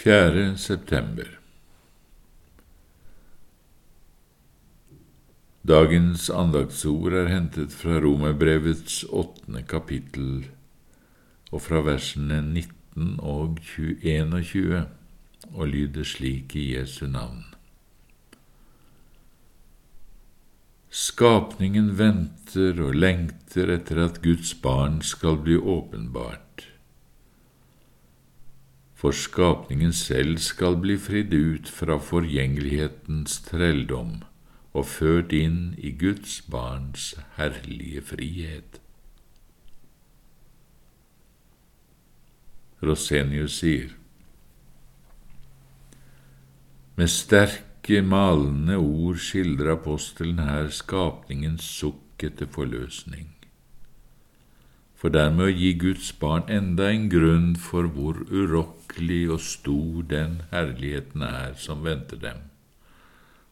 4. september Dagens andaktsord er hentet fra Romerbrevets åttende kapittel og fra versene 19 og 21 og lyder slik i Jesu navn. Skapningen venter og lengter etter at Guds barn skal bli åpenbart for skapningen selv skal bli fridd ut fra forgjengelighetens trelldom og ført inn i Guds barns herlige frihet. Rosenius sier, Med sterke, malende ord skildrer apostelen her skapningens sukk etter forløsning for dermed å gi Guds barn enda en grunn for hvor urokkelig og stor den herligheten er som venter dem,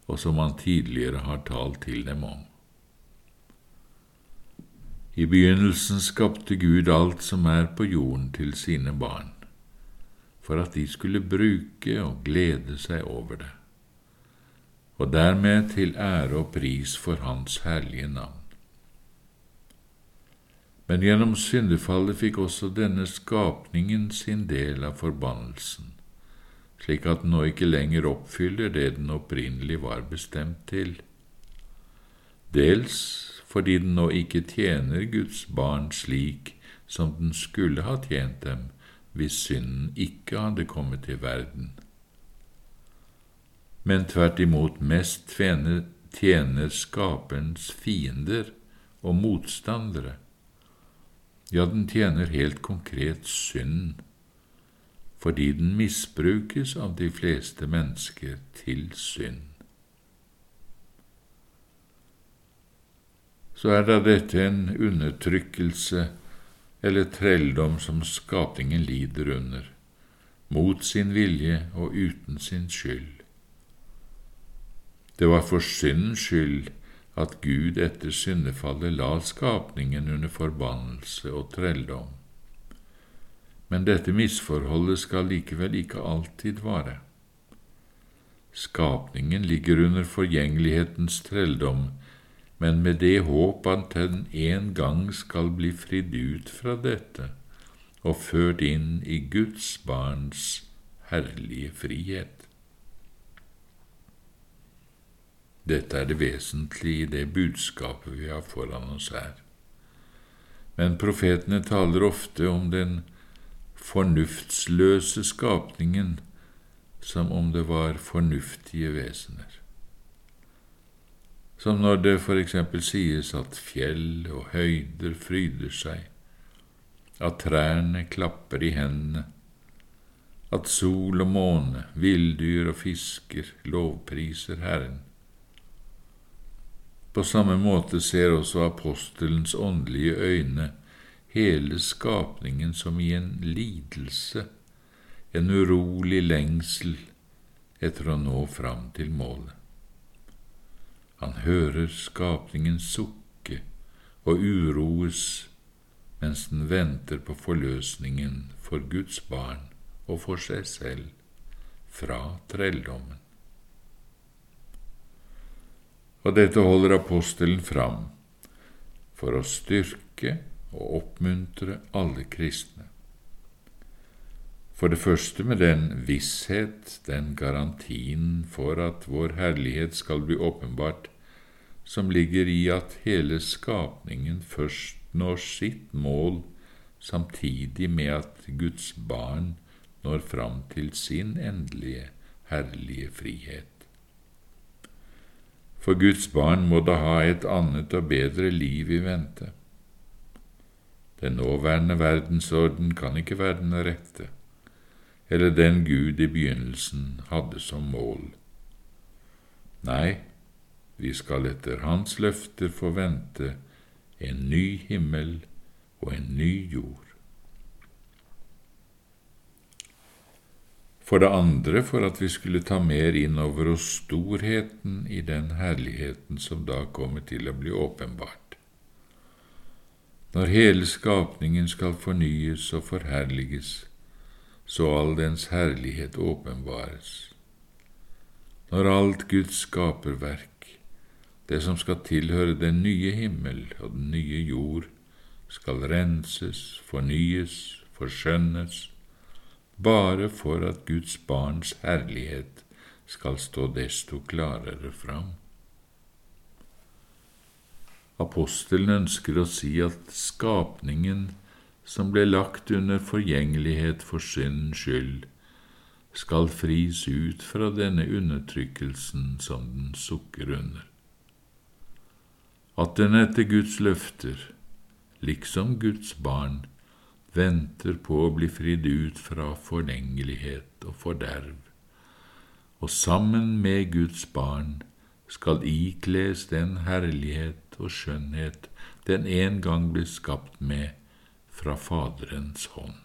og som han tidligere har talt til dem om. I begynnelsen skapte Gud alt som er på jorden, til sine barn, for at de skulle bruke og glede seg over det, og dermed til ære og pris for Hans herlige navn. Men gjennom syndefallet fikk også denne skapningen sin del av forbannelsen, slik at den nå ikke lenger oppfyller det den opprinnelig var bestemt til. Dels fordi den nå ikke tjener Guds barn slik som den skulle ha tjent dem hvis synden ikke hadde kommet til verden, men tvert imot mest tjener, tjener Skaperens fiender og motstandere ja, den tjener helt konkret synd, fordi den misbrukes av de fleste mennesker til synd. Så er da dette en undertrykkelse eller trelldom som skapningen lider under, mot sin vilje og uten sin skyld. Det var for syndens skyld at Gud etter syndefallet la skapningen under forbannelse og trelldom. Men dette misforholdet skal likevel ikke alltid vare. Skapningen ligger under forgjengelighetens trelldom, men med det håp at den en gang skal bli fridd ut fra dette og ført inn i Guds barns herlige frihet. Dette er det vesentlige i det budskapet vi har foran oss her. Men profetene taler ofte om den fornuftsløse skapningen som om det var fornuftige vesener. Som når det for eksempel sies at fjell og høyder fryder seg, at trærne klapper i hendene, at sol og måne, villdyr og fisker lovpriser Herren, på samme måte ser også apostelens åndelige øyne hele skapningen som i en lidelse, en urolig lengsel etter å nå fram til målet. Han hører skapningen sukke og uroes mens den venter på forløsningen for Guds barn og for seg selv fra trelldommen og dette holder apostelen fram for å styrke og oppmuntre alle kristne. For det første med den visshet, den garantien for at vår herlighet skal bli åpenbart, som ligger i at hele skapningen først når sitt mål samtidig med at Guds barn når fram til sin endelige, herlige frihet. For Guds barn må da ha et annet og bedre liv i vente. Den nåværende verdensorden kan ikke være den rette, eller den Gud i begynnelsen hadde som mål. Nei, vi skal etter Hans løfter få vente en ny himmel og en ny jord. For det andre for at vi skulle ta mer inn over oss storheten i den herligheten som da kommer til å bli åpenbart. Når hele skapningen skal fornyes og forherliges, så all dens herlighet åpenbares. Når alt Guds skaperverk, det som skal tilhøre den nye himmel og den nye jord, skal renses, fornyes, forskjønnes, bare for at Guds barns herlighet skal stå desto klarere fram. Apostelen ønsker å si at skapningen som ble lagt under forgjengelighet for syndens skyld, skal fris ut fra denne undertrykkelsen som den sukker under. At den etter Guds løfter, liksom Guds barn, venter på å bli fridd ut fra forlengelighet og forderv, og sammen med Guds barn skal ikles den herlighet og skjønnhet den en gang ble skapt med fra Faderens hånd.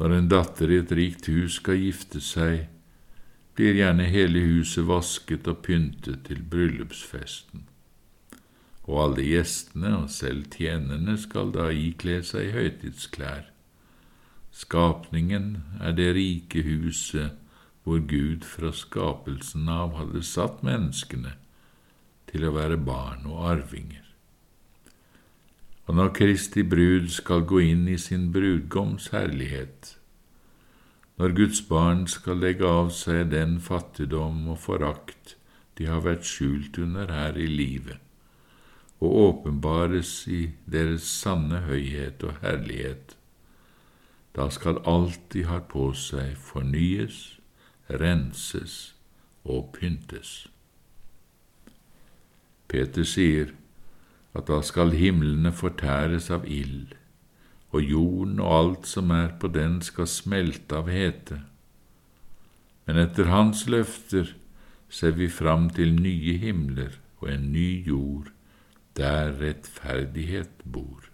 Når en datter i et rikt hus skal gifte seg, blir gjerne hele huset vasket og pyntet til bryllupsfesten, og alle gjestene og selv tjenerne skal da ikle seg høytidsklær. Skapningen er det rike huset hvor Gud fra skapelsen av hadde satt menneskene til å være barn og arvinger. Og når Kristi brud skal gå inn i sin brudgoms herlighet, når Guds barn skal legge av seg den fattigdom og forakt de har vært skjult under her i livet, og åpenbares i deres sanne høyhet og herlighet, da skal alt de har på seg, fornyes renses og pyntes. Peter sier at da skal himlene fortæres av ild, og jorden og alt som er på den skal smelte av hete. Men etter hans løfter ser vi fram til nye himler og en ny jord, der rettferdighet bor.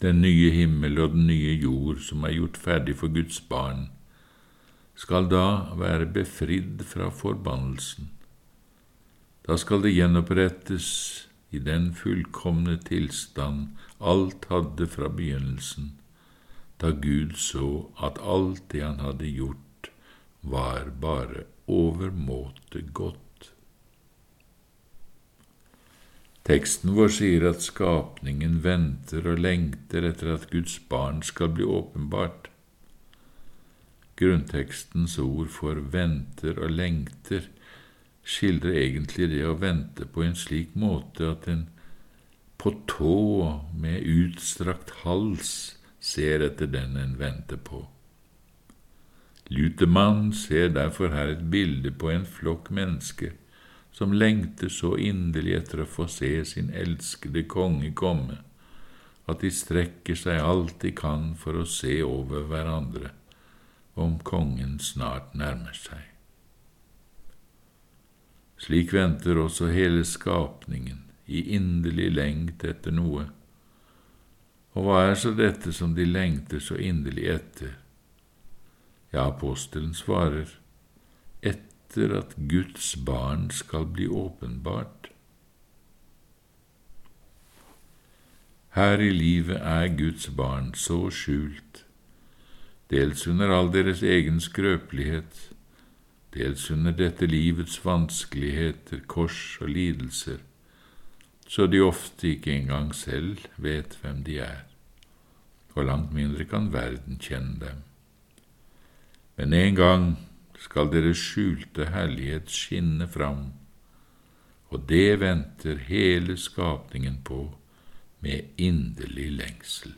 Den nye himmel og den nye jord som er gjort ferdig for Guds barn, skal da være befridd fra forbannelsen. Da skal det gjenopprettes i den fullkomne tilstand alt hadde fra begynnelsen, da Gud så at alt det han hadde gjort, var bare overmåte godt. Teksten vår sier at skapningen venter og lengter etter at Guds barn skal bli åpenbart. Grunntekstens ord for venter og lengter skildrer egentlig det å vente på en slik måte at en på tå med utstrakt hals ser etter den en venter på. Lutemann ser derfor her et bilde på en flokk mennesker som lengter så inderlig etter å få se sin elskede konge komme, at de strekker seg alt de kan for å se over hverandre om kongen snart nærmer seg. Slik venter også hele skapningen i inderlig lengt etter noe. Og hva er så dette som de lengter så inderlig etter? Ja, apostelen svarer, etter etter at Guds barn skal bli åpenbart. Her i livet er Guds barn så skjult, dels under all deres egen skrøpelighet, dels under dette livets vanskeligheter, kors og lidelser, så de ofte ikke engang selv vet hvem de er, og langt mindre kan verden kjenne dem. Men en gang skal deres skjulte herlighet skinne fram, og det venter hele skapningen på med inderlig lengsel.